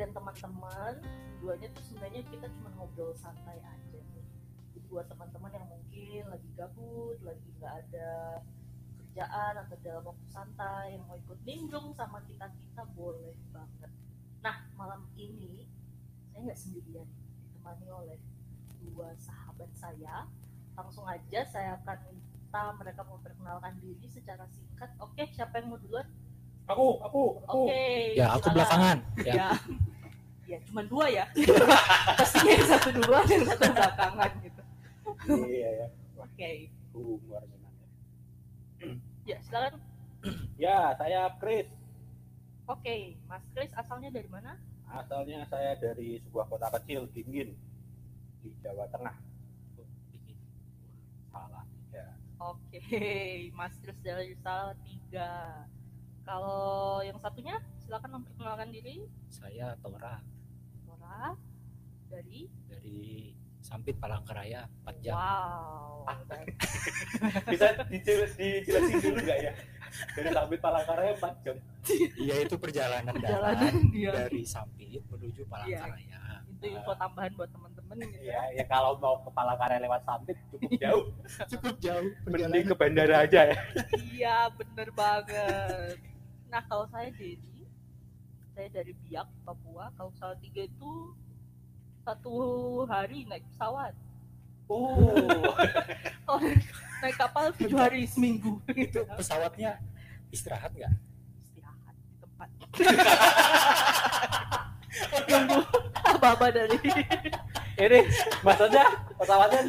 dan teman-teman duanya tuh sebenarnya kita cuma ngobrol santai aja nih jadi buat teman-teman yang mungkin lagi gabut lagi nggak ada kerjaan atau dalam waktu santai yang mau ikut nimbrung sama kita kita boleh banget nah malam ini saya nggak sendirian ditemani oleh dua sahabat saya langsung aja saya akan minta mereka memperkenalkan diri secara singkat oke siapa yang mau duluan Aku, aku, aku. oke Ya, aku silakan. belakangan. Ya. ya ya cuma dua ya pastinya yang satu duluan yang satu belakangan gitu Iya ya. oke Humor memang. ya silakan Ya, saya Chris. oke mas Chris asalnya dari mana Asalnya saya dari sebuah kota kecil, Dingin, di Jawa Tengah. Salah. Ya. oke mas Chris dari Salatiga kalau yang satunya silakan memperkenalkan diri Saya Tora Dari dari Sampit Palangkaraya 4 jam. wow dan Bisa dijel- dijelasin dulu nggak ya? Dari Sampit Palangkaraya 4 jam. Iya itu perjalanan perjalanan darat dari Sampit menuju Palangkaraya. itu info tambahan buat teman-teman gitu Ya, ya kalau mau ke Palangkaraya lewat Sampit cukup jauh. Cukup jauh Mending ke bandara aja ya. Iya, bener banget. Nah, kalau saya Dedi, saya dari Biak, Papua. Kalau Salatiga itu satu hari naik pesawat. Oh. Naik, kapal tujuh hari seminggu gitu. Pesawatnya istirahat nggak? Istirahat di tempat. Nunggu apa-apa dari Ini maksudnya pesawatnya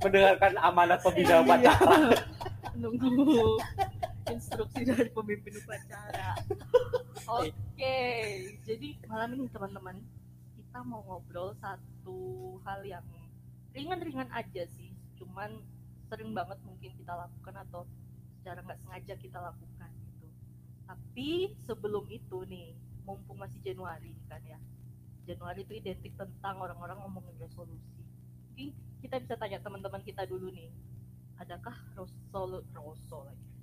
mendengarkan amanat pembina Iya. upacara. nunggu instruksi dari pemimpin upacara. Oke, jadi malam ini teman-teman kita mau ngobrol satu hal yang ringan-ringan aja sih, cuman sering banget mungkin kita lakukan atau secara nggak sengaja kita lakukan gitu. Tapi sebelum itu nih, mumpung masih Januari kan ya, Januari itu identik tentang orang-orang ngomongin resolusi. Mungkin kita bisa tanya teman-teman kita dulu nih, adakah resolusi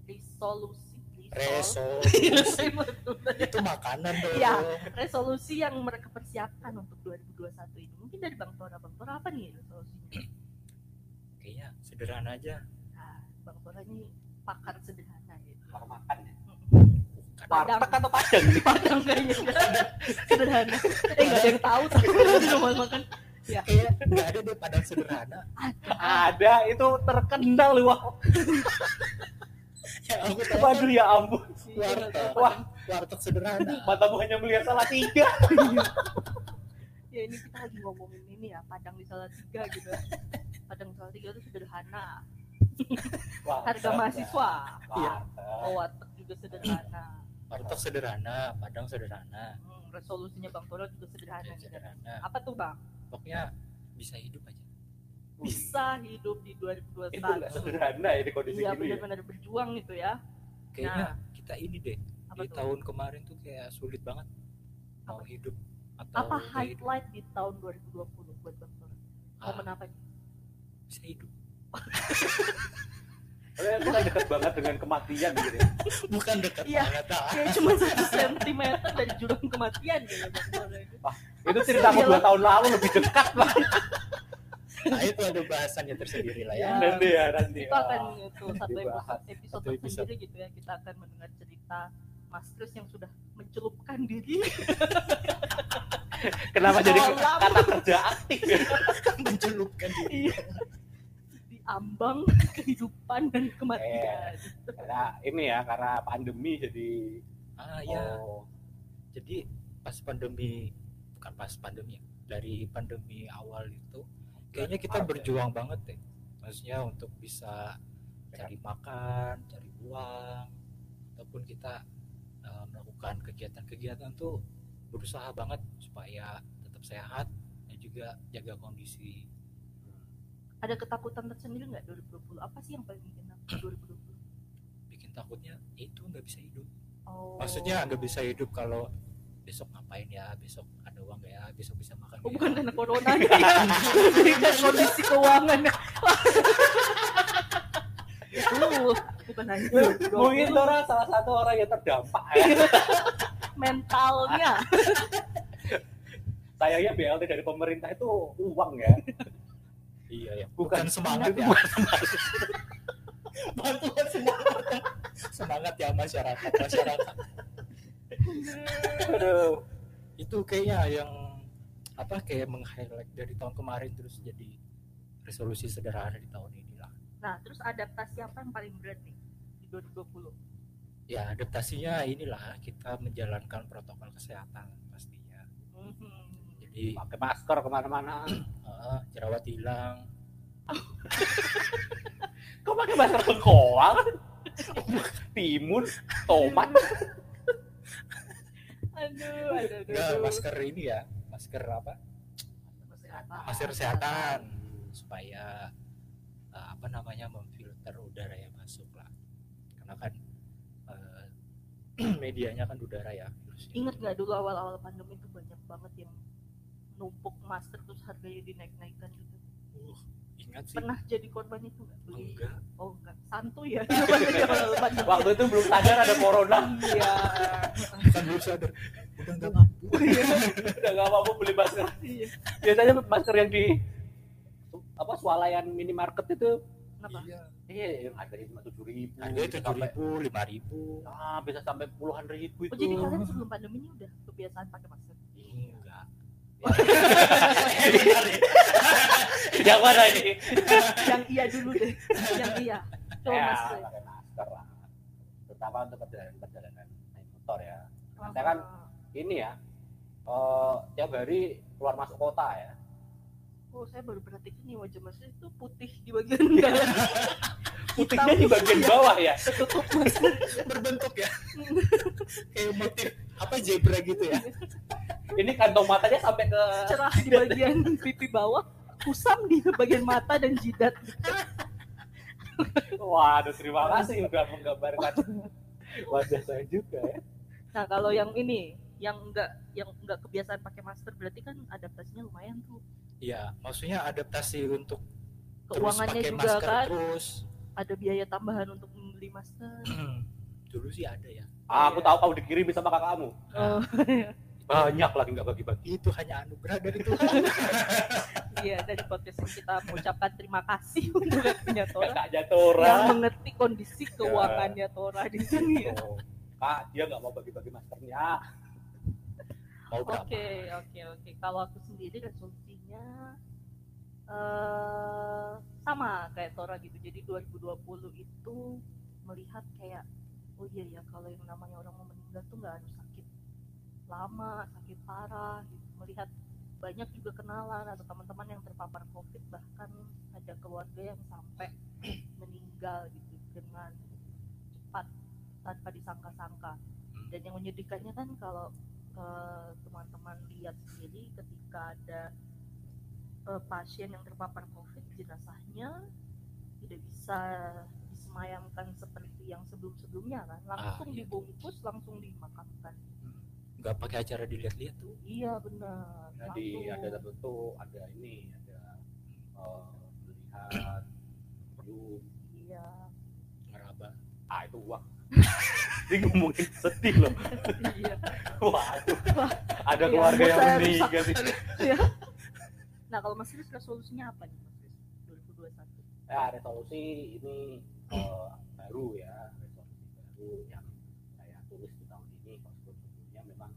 resol- Resolusi itu makanan dong. Iya. resolusi yang mereka persiapkan untuk 2021 ini mungkin dari Bang Tora Bang Tora apa nih resolusinya Kayaknya sederhana aja. nah, Bang Tora ini pakar sederhana gitu Mau makan ya? Padang. Warteg atau padang? Padang kayaknya sederhana eh nggak ada yang tahu tapi di rumah makan Kayak nggak ada deh padang sederhana. Ada, itu terkenal wah. Ya aku tahu Waduh ya ampun. warteg. Wah. Warteg sederhana. Matamu hanya melihat salah tiga. ya ini kita lagi ngomongin ini ya Padang di Salatiga gitu Padang di Salatiga itu sederhana Wah, harga mahasiswa Iya. oh warteg juga sederhana Warteg sederhana, padang sederhana. Hmm, resolusinya Bang Tora juga sederhana sederhana. apa tuh Bang Pokoknya bisa hidup aja. Bisa hidup di 2021 Itu nggak sederhana ya di kondisi iya gini ya. benar-benar berjuang gitu ya Kayaknya kita ini deh apa di tuh tahun kemarin tuh kayak sulit banget mau Apa? hidup atau apa hidup. highlight di tahun 2020 buat Bang Tora Ah, momen apa nih? bisa hidup. Soalnya kita dekat banget dengan kematian gitu. ya. Bukan dekat Iya. banget. ah. kayak cuma satu sentimeter dari jurang kematian gitu Tora itu. Itu ceritaku dua tahun lalu lebih dekat lah. Nah itu ada bahasannya tersendiri lah ya. Ya. Nanti ya nanti. itu akan itu satu episode, episode Satu episode. tersendiri gitu ya kita akan mendengar cerita Mas Chris yang sudah mencelupkan diri Kenapa jadi kata kerja aktif ya? Mencelupkan diri. Iya. di ambang kehidupan dan kematian. Karena ini ya karena pandemi jadi Ah ya. oh, Jadi pas pandemi bukan pas pandemi ya, dari pandemi awal itu kayaknya kita ya? berjuang banget deh. Maksudnya untuk bisa cari makan, cari uang ataupun kita eh, melakukan kegiatan-kegiatan tuh berusaha banget supaya tetap sehat dan juga jaga kondisi Ada ketakutan tersendiri nggak 2020? Apa sih yang paling bikin takut 2020? bikin takutnya itu nggak bisa hidup Oh. maksudnya nggak bisa hidup kalau besok ngapain ya besok nggak ya besok bisa makan Oh, nggak bukan ya? karena corona ya. Kondisi keuangan. itu bukan hanya mungkin Dora salah satu orang yang terdampak ya. mentalnya. sayangnya BLT dari pemerintah itu uang ya iya ya Bukan bukan, semangat ya bantuan semangat semangat ya masyarakat masyarakat aduh itu kayaknya yang apa kayak meng-highlight dari tahun kemarin terus jadi resolusi sederhana di tahun ini lah Nah, terus adaptasi apa yang paling berat nih di 2020? ya adaptasinya inilah kita menjalankan protokol kesehatan pastinya. Mhm. jadi pakai masker ke mana-mana. Eh, jerawat hilang. Kok pakai masker bengkoang timun tomat Aduh, aduh, aduh. Nggak, masker ini ya masker apa Kesehatan. masker kesehatan supaya eh, apa namanya memfilter udara yang masuk lah karena kan eh, medianya kan udara ya virusnya. Ingat nggak dulu awal-awal pandemi itu banyak banget yang numpuk masker terus harganya dinaik-naikkan gitu. Uh, ingat sih. Pernah jadi korban itu nggak? Enggak. Oh enggak, santuy ya. Waktu itu belum sadar ada corona. Iya. kan belum sadar. Udah nggak mampu. Udah nggak mampu beli masker. Iya. biasanya masker yang di apa swalayan minimarket itu Kenapa? iya. Iya yang harganya cuma tujuh ribu. Tujuh sampai ribu lima ribu. Ah bisa sampai puluhan ribu itu. Oh jadi kalian sebelum pandemi ini udah kebiasaan pakai masker? enggak yang mana ini yang iya dulu deh. yang iya. Coba ya mas. pakai masker lah terutama untuk perjalanan perjalanan naik motor ya saya kan ini ya eh tiap hari keluar masuk kota ya Oh saya baru perhatikan nih wajah mas itu putih di bagian dalam. putihnya di bagian bawah ya masker. berbentuk ya kayak motif apa zebra gitu ya ini kantong matanya sampai ke cerah di bagian pipi bawah, kusam di bagian mata dan jidat. waduh terima kasih udah menggambarkan wajah saya juga ya Nah kalau yang ini, yang enggak yang enggak kebiasaan pakai masker berarti kan adaptasinya lumayan tuh. ya maksudnya adaptasi untuk terus Keuangannya pakai juga masker kan terus ada biaya tambahan untuk membeli masker. dulu sih ada ya Ah, aku tahu kamu dikirim sama kakakmu Oh, banyak lagi nggak bagi-bagi itu hanya anugerah dari Tuhan iya dari podcast ini kita mengucapkan terima kasih untuk punya Tora kakak yang Jatora mengerti kondisi keuangannya Tora di sini. ya. Oh, kak dia nggak mau bagi-bagi maskernya mau berapa Oke, oke, oke. Kalau aku sendiri resolusinya eh sama kayak Tora gitu. Jadi 2020 itu melihat kayak oh iya ya kalau yang namanya orang mau meninggal tuh nggak harus lama, sakit parah gitu. Melihat banyak juga kenalan atau teman-teman yang terpapar COVID bahkan ada keluarga yang sampai meninggal gitu dengan cepat tanpa disangka-sangka. Dan yang menyedihkannya kan kalau eh, teman-teman lihat sendiri ketika ada eh, pasien yang terpapar COVID jenazahnya tidak bisa disemayamkan seperti yang sebelum-sebelumnya kan langsung iya. dibungkus langsung dimakamkan nggak pakai acara dilihat-lihat tuh. Iya benar. Jadi ada tertentu ada ini ada eh, melihat belum iya. ngeraba ah itu uang. Ini ngomongin sedih loh. Iya. Waduh. Wah, ada iya, keluarga yang saya meninggal Iya. nah kalau Mas Riz resolusinya apa nih Mas Riz 2021 ya resolusi ini eh, baru ya resolusi baru yang saya tulis di tahun ini kalau sebelumnya memang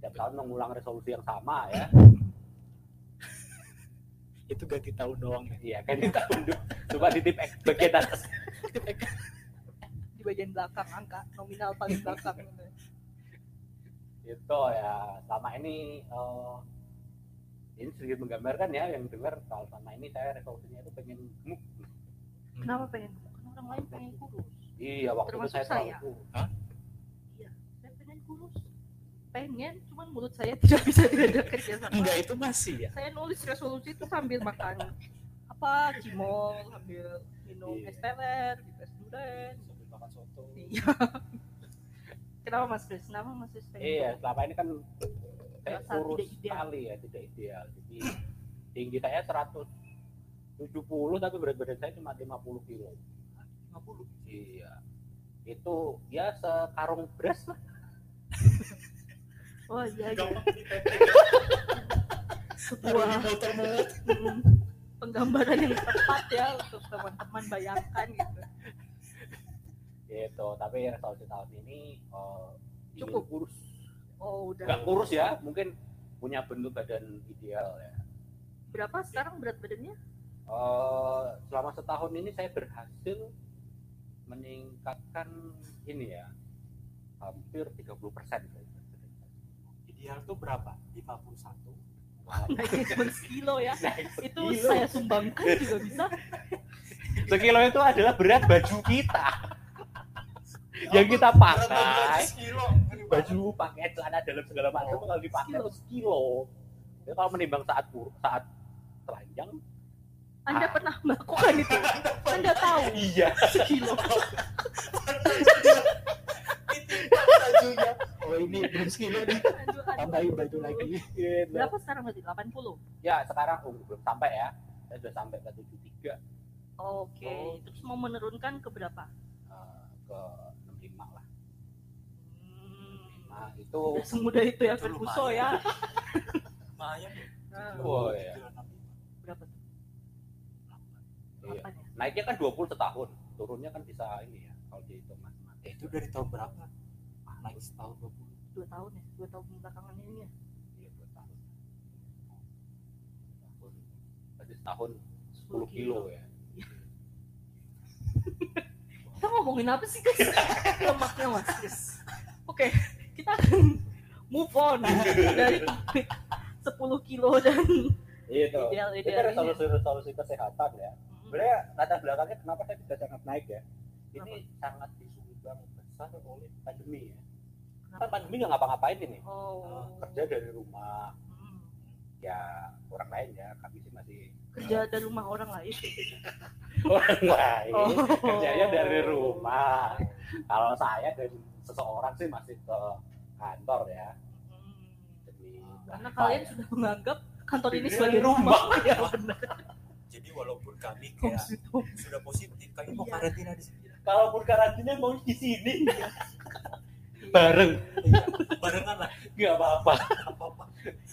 setiap tahun mengulang resolusi yang sama ya. Itu ganti tahun doang ya? Iya kan di tahun dulu. Coba di tip X bagian atas. Di bagian belakang angka nominal paling belakang. Gitu. itu ya. Selama ini eh, ini sedikit menggambarkan ya yang dengar kalau selama ini saya resolusinya itu pengen gemuk. Kenapa pengen kan orang lain pengen kurus. Iya waktu itu saya saya. terlalu saya pengen kurus pengen cuman mulut saya tidak bisa diajak kerja sama enggak itu masih ya? Saya nulis resolusi itu sambil makan apa cimol sambil minum Iya. es teler gitu es durian. Sambil makan soto. Iya. Kenapa mas Chris kenapa mas Chris pengen iya selama ini kan saya kurus sekali ya tidak ideal. Jadi tinggi saya 170 tapi berat badan saya cuma 50 kilo. 50 iya. Itu ya sekarung beras lah oh iya iya. Sebuah motor mut mm, penggambaran yang tepat ya untuk teman-teman bayangkan gitu. Gitu tapi resolusi tahun ini eh, Cukup. kurus. Oh udah. Nggak kurus ya mungkin punya bentuk badan ideal ya. Berapa sekarang berat badannya? Eh, selama setahun ini saya berhasil meningkatkan ini ya hampir 30 persen ideal tuh berapa? 51 naiknya cuma sekilo ya. Nah, itu saya sumbangkan juga bisa. Sekilo itu adalah berat baju kita. Yang kita pakai. Baju pakai celana dalam segala macam Oh, kalau dipakai sekilo. itu sekilo. Jadi kalau menimbang saat bur- saat telanjang anda Ah. pernah melakukan itu? Anda tahu? Iya. Sekilo bajunya. Oh ini belum sekilo nih. Tambahin baju lagi. Gitu. berapa sekarang berarti 80 ya sekarang oh, belum sampai ya. Saya sudah sampai ke 73 oke Oh. terus mau menurunkan ke berapa? Eh, ke 65 lah. Hmm. nah itu Udah semudah itu ya Ferguson ya. Lumayan. Ya Nah, Oh, iya. berapa tuh? Iya. Ya? Naiknya kan 20 setahun. Turunnya kan bisa ini ya kalau dihitung matematik Eh, itu dari tahun berapa naik setahun 20 dua tahun ya? Dua tahun belakangan ini ya? Iya dua tahun. Tahun. Berarti setahun 10 kilo ya? Kita ngomongin apa sih guys lemaknya mas Yes. oke kita akan move on dari topik 10 kilo dan itu ideal itu ideal resolusi-resolusi kesehatan ya. Sebenarnya latar belakangnya kenapa saya bisa sangat naik ya? Ini sangat disumbang besar oleh pandemi ya kan pandemi nggak ngapa-ngapain ini oh kerja dari rumah Hmm. ya orang lain ya kami sih masih kerja dari rumah orang lain orang lain Oh. kerjanya dari rumah kalau saya dari seseorang sih masih ke kantor ya Hmm. demi karena kalian ya? sudah menganggap kantor ini sebagai rumah. rumah ya benar jadi walaupun kami kayak sudah positif kami mau Iya. karantina di sini kalaupun karantina mau di sini bareng. Barengan lah. Nggak apa-apa.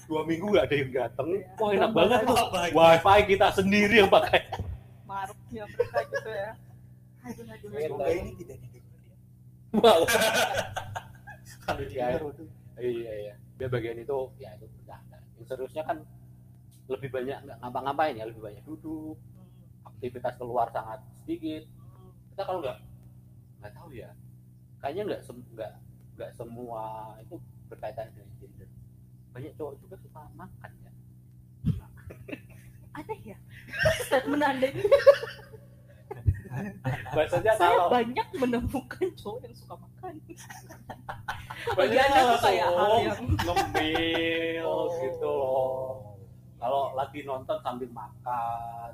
Dua minggu nggak ada yang datang Iya. wah enak banget tuh. Wifi kita sendiri yang pakai. Maruknya mereka gitu ya. Semoga ini tidak didengar wow. Kalau Iya. didengar waduh iya iya. Dia bagian itu ya itu bercanda yang seriusnya kan lebih banyak nggak ngapa-ngapain ya lebih banyak duduk. Hmm, aktivitas keluar sangat sedikit. Hmm. kita kalau nggak nggak tahu ya. Kayaknya nggak nggak nggak semua. Itu berkaitan dengan gender. Banyak cowok juga suka makan ya. Aneh ya? Statement anda ini saya kalau banyak menemukan cowok yang suka makan. Banyak Anda tuh kayak hal langsung yang- ngemil Oh. gitu loh. Kalau lagi nonton sambil makan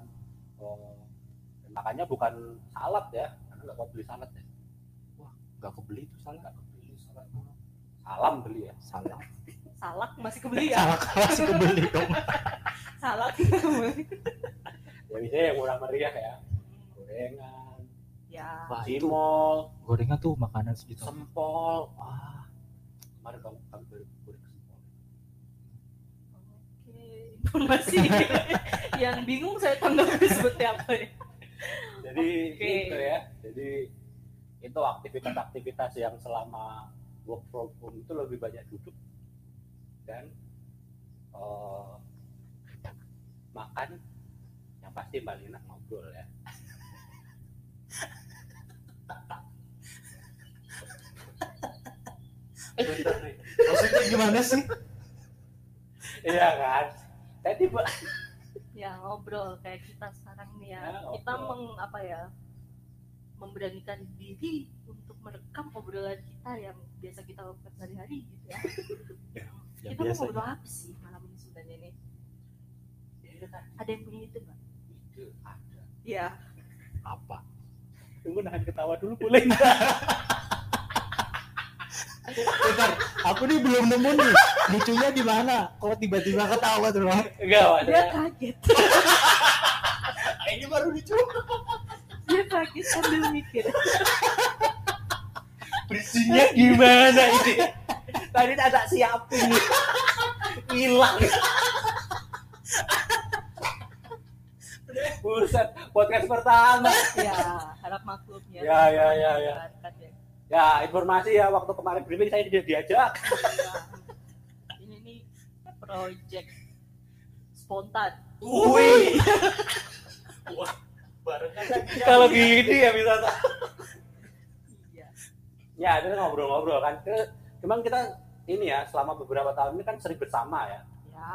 oh, makanya bukan salad ya karena nggak mau beli salad ya. Nggak kebeli itu salad salam beli ya? Salah salak masih kebeli ya? Salah masih kebeli dong salak ya biasanya yang murah meriah ya. Gorengan ya. Cimol. gorengan tuh makanan sejuta sempol. Wah kemarin kamu kamu baru goreng sempol. Oke informasi yang bingung saya tanggapi seperti apa ya? Jadi Oke. itu ya. Jadi itu aktivitas-aktivitas yang selama work from home itu lebih banyak duduk dan eh, makan yang pasti mbak Lina ngobrol ya. Nih. maksudnya gimana sih? Iya kan? Tiba ya ngobrol kayak kita sekarang nih ya. Ya, kita meng apa ya memberanikan diri untuk merekam obrolan kita yang biasa kita lakukan sehari-hari gitu ya. Ya kita mau biasa ngobrol apa sih malam ini sebenarnya nih? Iya kan? ada yang punya itu nggak Ide ada. Ya apa? Tunggu nahan ketawa dulu boleh nggak? Bentar, aku nih belum nemu nih. Lucunya di mana? Kok tiba-tiba ketawa tuh enggak dia kaget. Ini baru lucu kaget sambil mikir. Berisinya gimana ini? Tadi tak tak siapin. Hilang. Buset podcast pertama. Ya harap maklumnya Ya, ya, ya, ya. Kan, ya. ya informasi ya waktu kemarin briefing saya tidak diajak. Ya. ini nih project spontan. Wih. Wah, barengan lagi. kalau gini ya bisa. Iya. Ya itu ngobrol-ngobrol kan. Cuman kita ini ya selama beberapa tahun ini kan sering bersama ya. Ya.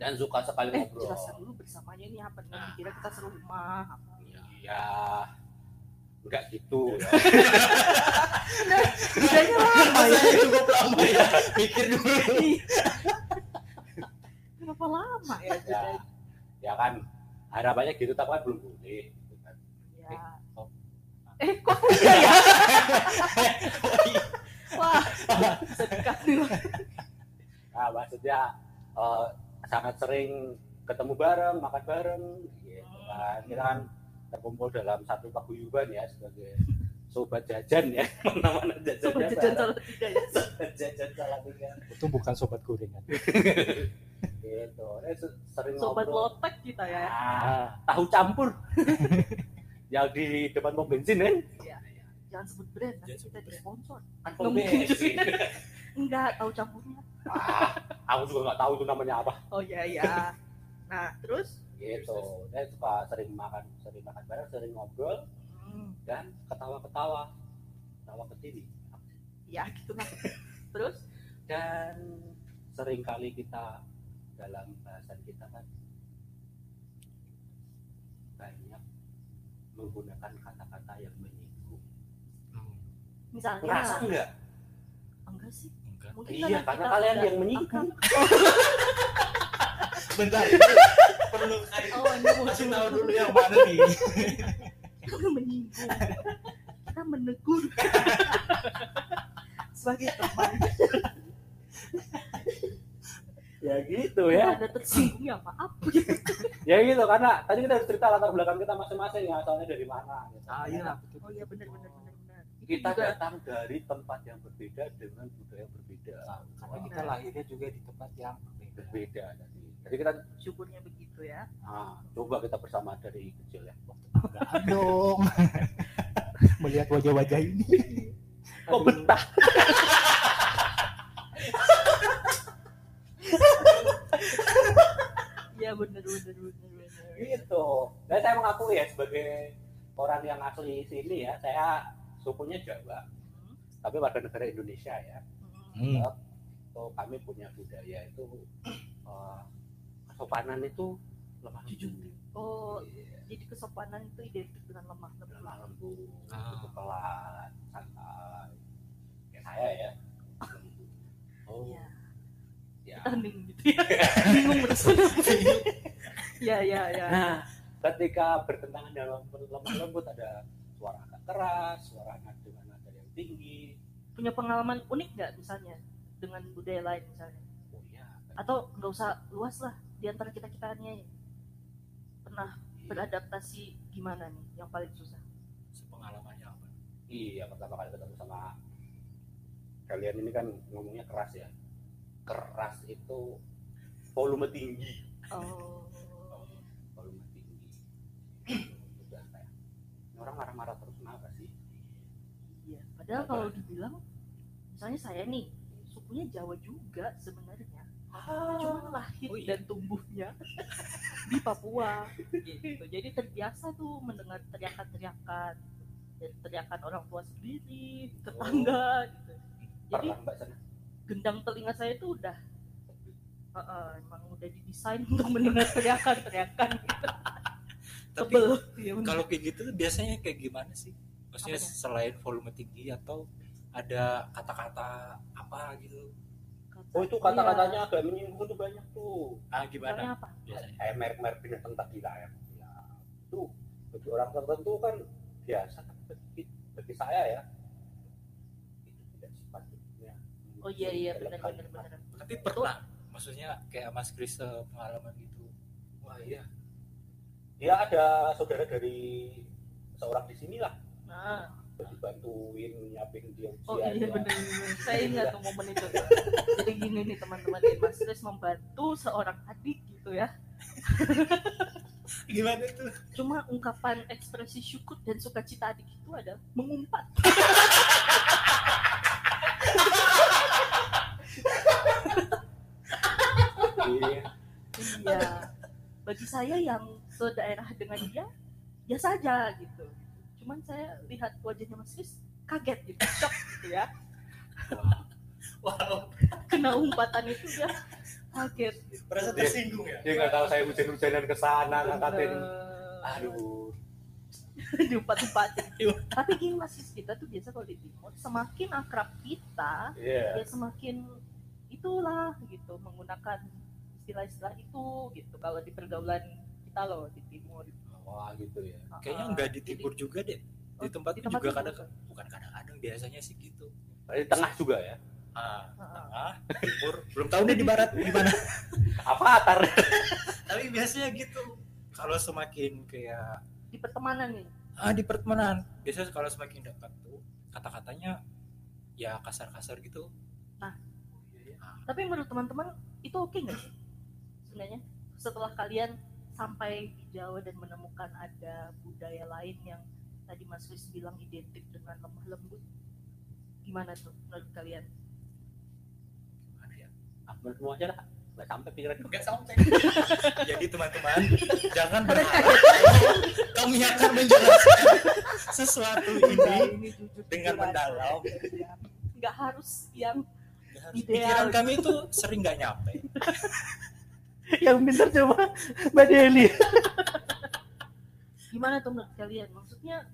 Dan suka sekali eh ngobrol. jelaskan dulu bersamanya ini apa nih? Kira kita serumah apa ya enggak gitu ya. bedanya lama ya. Cukup lama ya. Pikir dulu. kenapa lama ya? Ya. Ya kan harapannya gitu tapi kan belum boleh gitu kan. ya oh. eh kok udah ya? Wah. Dulu nah maksudnya eh, sangat sering ketemu bareng makan bareng gitu kan. Kita kan terkumpul dalam satu paguyuban ya sebagai sobat jajan ya. Mana-mana jajan coba jajan salah tiga. Ya sobat jajan salah tiga. Itu bukan sobat gorengan. Eh, se- sering sobat ngobrol. Lotek kita ya. Ah, tahu campur. Yang di depan pom bensin kan jangan sebut brand nanti kita di sponsor kan Nggak pom bensin. Enggak tahu campurnya. Ah, aku juga nggak tahu itu namanya apa. Oh iya ya nah terus? Gitu. Dan suka sering makan sering makan bareng sering ngobrol. Hmm, dan ketawa-ketawa. Ketawa ke TV. Ya gitu lah. Terus? Dan sering kali kita dalam bahasan kita kan banyak menggunakan kata-kata yang menyinggung. Hmm, misalnya? Ngerasa enggak? Enggak sih. Enggak. mungkin iya karena kalian yang menyinggung. Bentar. Perlu oh ini kasih muncul tahu dulu yang mana nih. kita menyinggung. Kita menegur. Sebagai teman ya gitu ya. Ada tersinggung ya maaf ya gitu karena tadi kita harus cerita latar belakang kita masing-masing ya asalnya dari mana gitu. Ah iya. oh iya benar benar benar kita juga datang dari tempat yang berbeda dengan budaya yang berbeda Karena kita lahirnya juga di tempat yang berbeda. berbeda jadi. Jadi kita syukurnya begitu ya. Ah, coba kita bersama dari kecil ya. Dong. Melihat wajah-wajah ini. kok betah iya benar benar benar benar gitu. Dan saya mengakui ya sebagai orang yang asli sini ya saya sukunya Jawa. Hmm, tapi warga negara Indonesia ya. Hmm. So kami punya budaya itu eh, kesopanan itu lemah lembut oh jadi kesopanan itu identik dengan lemah lemah. lembut lembut Ah. itu pelan santai. Kayak saya ya. Oh. iya ya. Kita hening gitu ya. Bingung merespon apa ya ya ya. Nah ketika bertentangan dalam lemah lembut ada suara agak keras suara dengan nada yang tinggi. Punya pengalaman unik nggak misalnya dengan budaya lain misalnya? Oh iya. Atau nggak usah luas lah di antara kita kitanya pernah beradaptasi gimana nih yang paling susah? Sepengalamannya apa? iya pertama kali ketemu sama kalian ini kan ngomongnya keras ya keras itu volume tinggi. Oh. Volume tinggi. Udah kayak orang marah-marah terus kenapa sih? Iya padahal kalau dibilang misalnya saya nih sukunya Jawa juga sebenarnya. Cuma lahir Oh iya. dan tumbuhnya di Papua. Gitu. Jadi terbiasa tuh mendengar teriakan-teriakan dan teriakan orang tua sendiri tetangga gitu. Jadi pernah mbak sana gendang telinga saya itu udah uh, uh, emang udah didesain untuk mendengar teriakan-teriakan gitu. Tapi Tebel. Iya, bener. kalau kayak gitu biasanya kayak gimana sih? Maksudnya Apanya? selain volume tinggi atau ada kata-kata apa gitu? Kata- oh itu kata-katanya agak menyinggung tuh banyak tuh Ah Iya. Gimana? apa? Biasanya. kayak merek-merek binatang tak gila ya Ya, itu bagi orang tertentu kan biasa tapi bagi, bagi saya ya itu tidak sepatutnya Oh iya iya benar benar kalimat. benar. Tapi pernah maksudnya kayak Mas Kris eh, pengalaman gitu. wah iya ya ada saudara dari seorang di sini lah Nah, dibantuin nyiapin dia oh iya ya. benar benar. Saya ingat tuh momen itu. Jadi gini nih teman-teman, Mas Kris membantu seorang adik gitu ya. gimana tuh cuma ungkapan ekspresi syukur dan sukacita adik itu adalah mengumpat Iya. iya bagi saya yang sedaerah dengan dia biasa aja gitu cuman saya lihat wajahnya Mas Kris kaget gitu shock gitu ya wow kena umpatan itu dia kaget gitu. merasa tersinggung ya Dia nggak tahu saya hujan-hujanan ke sana ngangkatin. Eh, Aduh. diumpat-umpatin tapi gini Mas kita tuh biasa kalau di timur semakin akrab kita Iya. ya semakin itulah gitu menggunakan istilah-istilah itu gitu kalau di pergaulan kita loh di timur. Wah gitu ya. kayaknya Ah, enggak di jadi- timur juga deh di Oh, tempat di tempat juga kadang bukan kadang-kadang biasanya sih gitu. Di tengah juga ya. ah Ah, tengah timur. Belum tahu deh di barat di mana. Apa atar? tapi biasanya gitu. Kalau semakin kayak di pertemanan nih? Ah di pertemanan. Biasanya kalau semakin dekat tuh kata-katanya ya kasar-kasar gitu tapi menurut teman-teman itu oke nggak sih sebenarnya setelah kalian sampai di Jawa dan menemukan ada budaya lain yang tadi Mas Kris bilang identik dengan lemah lembut gimana tuh menurut kalian gimana ya Ah, Menurutmu aja lah. Nggak sampai pikiran. Enggak sampai. Jadi teman-teman, jangan berharap kami akan menjelaskan sesuatu ini ini dengan mendalam. nggak harus yang Pikiran Ideal. kami itu sering nggak nyampe. yang pintar coba Mbak Deli gimana tuh menurut kalian maksudnya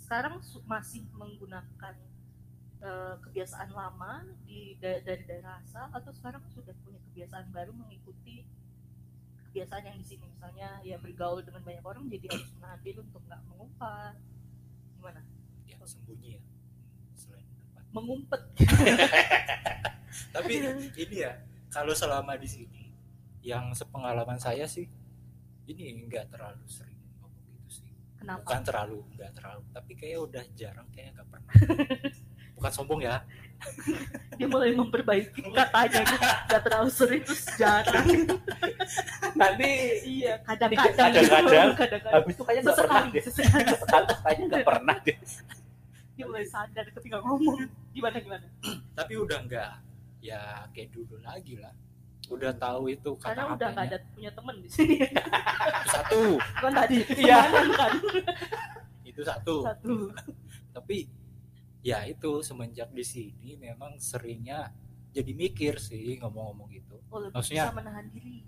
sekarang masih menggunakan eh, kebiasaan lama di da- dari daerah asal atau sekarang sudah punya kebiasaan baru mengikuti kebiasaan yang di sini misalnya ya bergaul dengan banyak orang jadi harus menahan diri untuk nggak mengumpat gimana Ya sembunyi ya. Mengumpet Tapi ini ya, kalau selama di sini, yang sepengalaman saya sih, ini nggak terlalu sering ngomong gitu sih. kenapa Bukan terlalu, nggak terlalu, tapi kayak udah jarang kayak nggak pernah. Bukan sombong ya, dia mulai memperbaiki katanya gitu. nggak terlalu sering terus jarang Nanti iya kadang-kadang Kadang-kadang. gitu. habis itu kayaknya nggak pernah sesekali deh. sesekali Sekali kayaknya nggak pernah deh. dia mulai sadar ketika ngomong gimana gimana? Tapi udah nggak ya kayak dulu lagi lah. Udah tahu itu karena kata udah nggak ada punya temen di sini. Satu, kan tadi Iya. kan? Itu satu. satu. Tapi ya itu semenjak di sini memang seringnya jadi mikir sih ngomong-ngomong gitu. Oh, lebih Maksudnya- bisa menahan diri.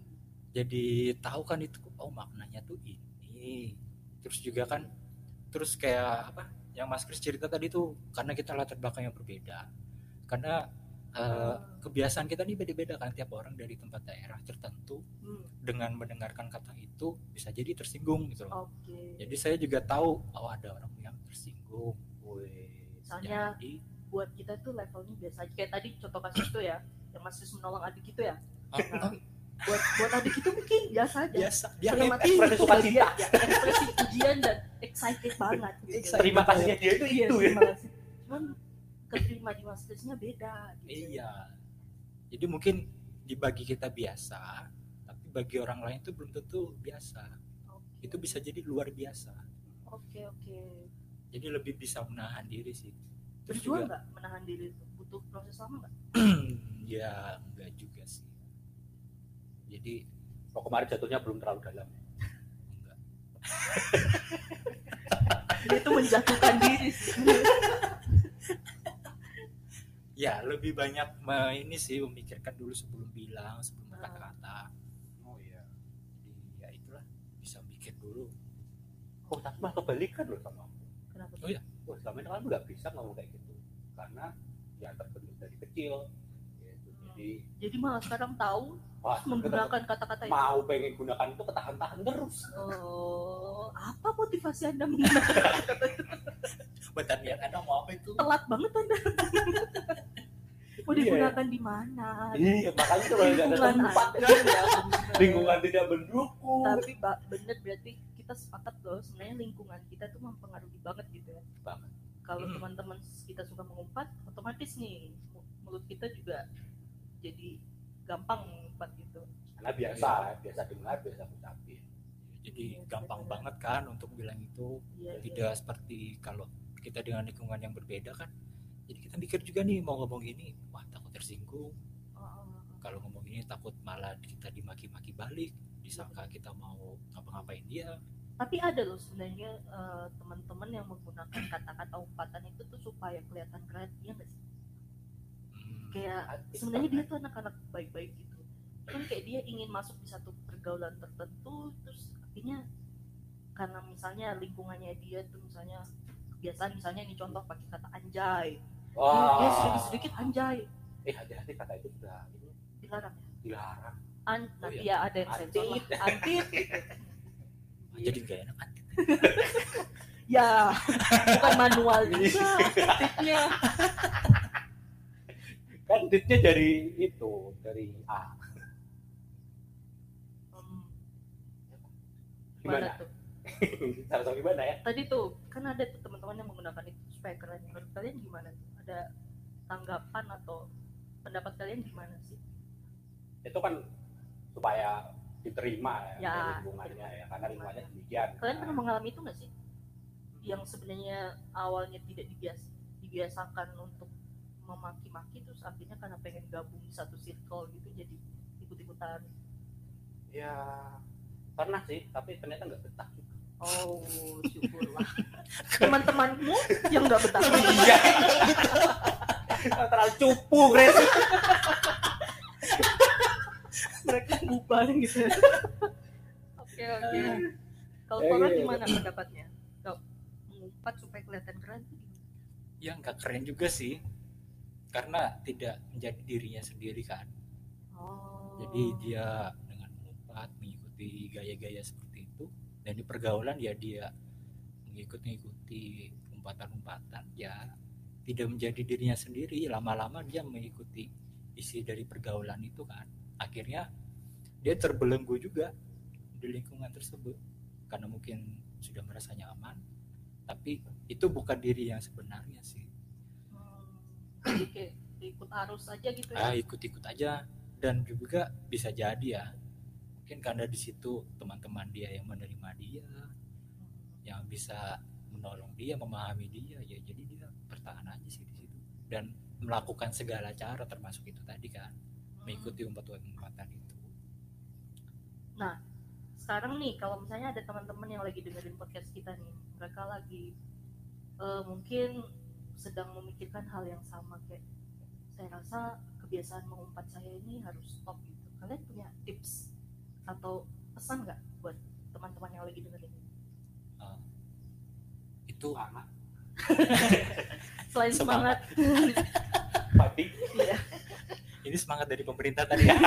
jadi tahu kan itu oh maknanya tuh ini. Terus juga kan terus kayak apa yang Mas Kris cerita tadi tuh karena kita latar belakang yang berbeda. Karena eh, kebiasaan kita ini beda-beda kan tiap orang dari tempat daerah tertentu Hmm, dengan mendengarkan kata itu bisa jadi tersinggung gitu loh. Oke. Jadi saya juga tahu oh ada orang yang tersinggung. Wih. jadi buat kita tuh levelnya biasa aja. Kayak tadi contoh kasus tuh ya yang Mas Sis menolong adik itu ya. Ah, Nah, buat buat adik itu mungkin biasa aja biasa dia happy ekspresi sukacita. bagian ya, ekspresi pujian dan excited banget gitu. Excited. Terima kasihnya dia itu Iya, itu ya. terima kasih. Cuman keterima di Mas Krisnya beda gitu. Iya. Jadi mungkin dibagi kita biasa, tapi bagi orang lain itu belum tentu biasa. Oke. Itu bisa jadi luar biasa. Oke, oke. Jadi lebih bisa menahan diri sih. Terus Berjuang juga nggak menahan diri itu? Butuh proses lama nggak? ya enggak juga. Jadi Oh, kemarin jatuhnya belum terlalu dalam. itu menjatuhkan diri. Ya lebih banyak ini sih memikirkan dulu sebelum bilang, sebelum Ah. berkata-kata. Oh iya. Jadi ya itulah bisa mikir dulu. Oh, tapi malah kebalikan loh sama aku. Kenapa? Oh iya. Wah, selama ini kan nggak bisa ngomong kayak gitu. Karena ya terbentuk dari kecil. Gitu. Jadi, Jadi malah sekarang tahu wah, menggunakan kata-kata itu. mau pengen gunakan itu ketahan-tahan terus. Oh, apa motivasi Anda menggunakan kata-kata itu? Bentar ya, Anda mau apa itu? Telat banget Anda. Mau Iya. digunakan di mana? Iya, makanya itu kalau ada Lingkungan tempat, lingkungan tidak mendukung. tapi bener berarti kita sepakat loh sebenarnya lingkungan kita tuh mempengaruhi banget gitu ya Banget. kalau Hmm. teman-teman kita suka mengumpat otomatis nih mu- mulut kita juga jadi gampang mengumpat gitu Karena biasa, biasa dengar, biasa ucapin. jadi Iya, gampang benar. banget kan untuk bilang itu Iya, iya. tidak seperti kalau kita dengan lingkungan yang berbeda kan jadi kita mikir juga nih mau ngomong ini wah takut tersinggung Oh, oh, oh. kalau ngomong ini takut malah kita dimaki-maki balik disangka kita mau ngapa-ngapain dia tapi ada loh sebenarnya eh, teman-teman yang menggunakan kata-kata umpatan itu tuh supaya kelihatan keren iya nggak sih kayak sebenarnya dia tuh anak-anak baik-baik gitu. Kan kayak dia ingin masuk di satu pergaulan tertentu terus akhirnya karena misalnya lingkungannya dia tuh misalnya kebiasaan misalnya ini contoh pakai kata anjay. Wah. dia sedikit-sedikit anjay. Eh hati-hati kata itu sudah ini. Dilarang ya? Dilarang. An Oh, nanti iya. ya ada yang sensor lah Antit. gitu. ah, jadi nggak enak kan? Ya. Bukan manual juga tipnya Kan ditnya dari itu, dari A. Gimana? tuh Sama-sama gimana ya? tadi tuh kan ada tuh teman-teman yang menggunakan itu supaya keren menurut kalian gimana tuh ada tanggapan atau pendapat kalian gimana sih Itu kan supaya diterima ya, Ya, lingkungannya ya, karena lingkungannya demikian. kalian pernah mengalami itu nggak sih yang sebenarnya awalnya tidak dibias dibiasakan untuk memaki-maki terus akhirnya karena pengen gabung satu circle gitu jadi ikut-ikutan Ya pernah sih, tapi ternyata nggak betah juga. oh syukurlah teman-temanmu yang nggak betah Iya. Terlalu cupu, Grace. mereka bubar gitu oke oke kalau Ya, Tora iya, iya. gimana pendapatnya Kau mengumpat supaya kelihatan keren ya nggak keren juga sih karena tidak menjadi dirinya sendiri kan oh. Jadi dia dengan mengumpat mengikuti gaya-gaya seperti itu dan di pergaulan ya dia mengikuti-ikuti umpatan-umpatan ya tidak menjadi dirinya sendiri. Lama-lama dia mengikuti isi dari pergaulan itu kan. Akhirnya dia terbelenggu juga di lingkungan tersebut karena mungkin sudah merasa nyaman tapi itu bukan diri yang sebenarnya sih jadi kayak ikut arus aja gitu ya. Ah ikut-ikut aja. Dan juga bisa jadi ya mungkin karena di situ teman-teman dia yang menerima dia yang bisa menolong dia memahami dia ya jadi dia bertahan aja sih di situ. Dan melakukan segala cara termasuk itu tadi kan Hmm. mengikuti umpatan-umpatan itu. Sekarang nih kalau misalnya ada teman-teman yang lagi dengerin podcast kita nih mereka lagi eh, mungkin sedang memikirkan hal yang sama kayak saya rasa kebiasaan mengumpat saya ini harus stop gitu kalian punya tips atau pesan nggak buat teman-teman yang lagi dengerin ini? itu Anak, selain semangat, Semangat. iya. ini semangat dari pemerintah tadi ya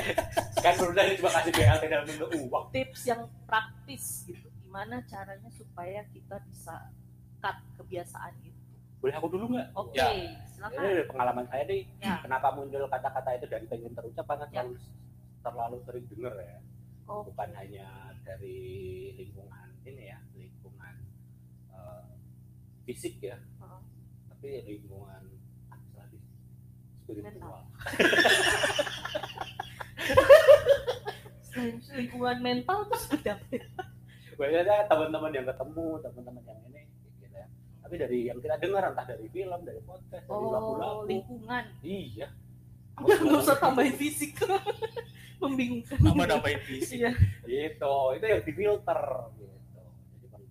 Kan udah cuma kasih BLT dalam bentuk uang. tips yang praktis gitu gimana caranya supaya kita bisa cut kebiasaan gitu Boleh aku dulu nggak? oke Ya. silakan Ini pengalaman saya nih, Ya. kenapa muncul kata-kata itu dari pengen terucap karena Ya. terlalu terlalu sering dengar ya. oh Bukan hanya dari lingkungan ini ya, lingkungan eh, fisik ya, Heeh. tapi lingkungan lagi? Spiritual. lingkungan mental tuh seperti apa ya? Biasanya teman-teman yang ketemu, teman-teman yang ini. Tapi dari yang kita dengar entah dari film, dari podcast, dari oh lagu-lagu. lingkungan. Iya. Udah cuma nggak usah tambahin fisik. Membingungkan. Nama nambahin visi iya. Gitu. Itu yang difilter gitu.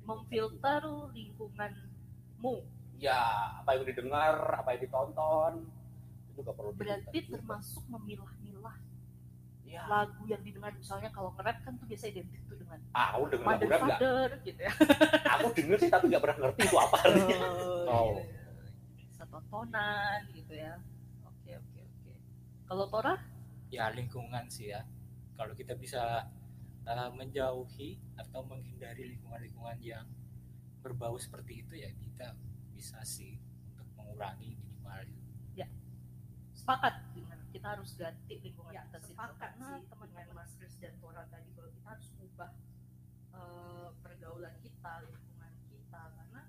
Memfilter lingkunganmu. Ya apa yang didengar apa yang ditonton itu juga perlu berarti termasuk memilah-milah ya lagu yang didengar misalnya kalau nge-rap kan tuh biasa identik tuh dengan aku dengar lagu mother rap nggak? Father gitu ya. Aku denger sih tapi nggak pernah ngerti itu apa oh, Oh. gitu. bisa tontonan gitu ya. Oke oke oke. Kalau Tora? Ya lingkungan sih ya. Kalau kita bisa uh, menjauhi atau menghindari lingkungan-lingkungan yang berbau seperti itu ya kita bisa sih untuk mengurangi minimal. Sepakat. dengan kita harus ganti lingkungan Ya, kita sih sepakat karena sih teman-teman. Mas Kris dan Tora tadi bahwa kita harus ubah eh, pergaulan kita lingkungan kita. Karena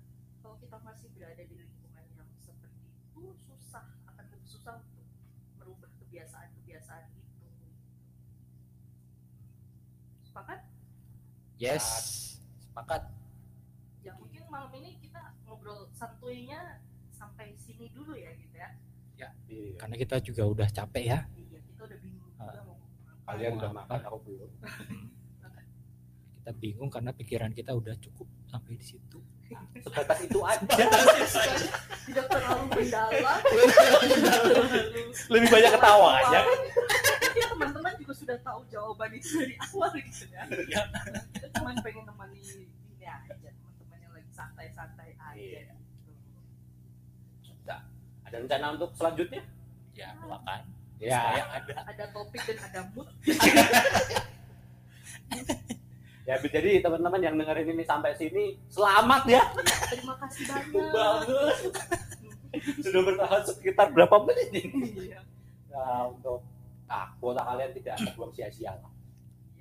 kalau kita masih berada di lingkungan yang seperti itu susah akan lebih susah untuk merubah kebiasaan-kebiasaan itu. Sepakat? Yes. Sepakat. Ya mungkin malam ini kita ngobrol santuinya sampai sini dulu ya gitu ya Iya. karena kita juga udah capek ya. Iya kita udah bingung apa. kalian udah makan aku belum? Kita bingung karena pikiran kita udah cukup sampai di situ. Sebatas itu aja. Tidak terlalu mendalam. Lebih banyak ketawanya ya teman-teman juga sudah tahu jawaban itu dari awal gitu ya. Iya. kita cuma pengen nemani ini aja teman-teman yang lagi santai-santai aja Iya. gitu. Ada rencana untuk selanjutnya? Ya makan ya. Saya ada. Ada topik dan ada mood. Ya jadi teman-teman yang dengerin ini sampai sini selamat ya. Terima kasih banyak. banget. Sudah bertahan sekitar berapa menit ini? Iya. Nah, untuk ah, kuota kalian tidak ada buang sia-sia lah.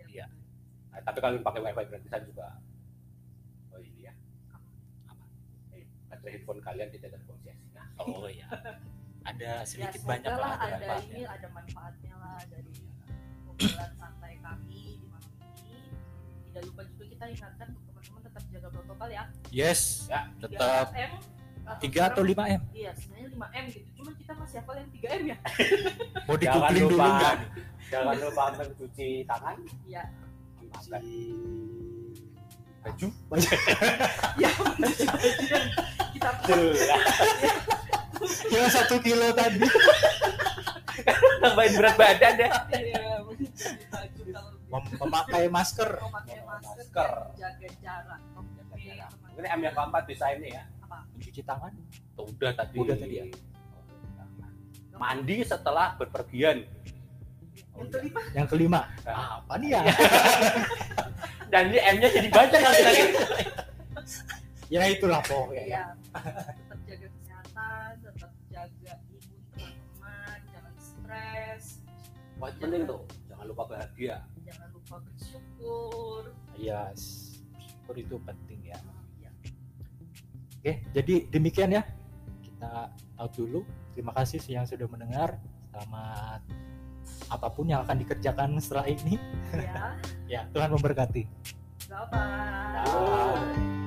Iya. Nah, tapi kalau pakai wifi gratisan juga. Oh ini ya. Apa? eh, baterai handphone kalian tidak terbuang oh ya ada ya sedikit semoga banyak lah lah ada manfaatnya. ini ada manfaatnya lah dari obrolan santai kami di malam ini. Tidak lupa juga kita ingatkan untuk teman-teman tetap jaga protokol ya. Yes Ya, tetap 3M 3 atau 5 m? Iya sebenarnya 5M gitu cuman kita masih hafal yang 3M ya. Mau Jangan dikumpulin dulu lupa. nggak? jangan lupa mencuci tangan. Iya. Memakai baju? Ya baju kita jelas yang satu kilo tadi. Tambahin berat badan ya. Ya Mem- memakai masker. Memakai masker jaga jarak. Ini M yang keempat bisa ini ya. Apa? Mencuci tangan. Tuh, udah tadi. Udah tadi ya? mandi setelah berpergian yang kelima? Yang kelima. Nah, apa nih ya? Dan ini M nya jadi banyak kan lagi ya itulah pokoknya ya. ya tetap jaga kesehatan tetap jaga imun teman-teman jangan stres. Penting tuh jangan lupa bahagia. Jangan lupa bersyukur. Yes. Syukur itu penting ya. Ya. oke jadi demikian ya. Kita out dulu. Terima kasih yang sudah mendengar. Selamat apa pun yang akan dikerjakan setelah ini. Ya ya Tuhan memberkati. Bye bye.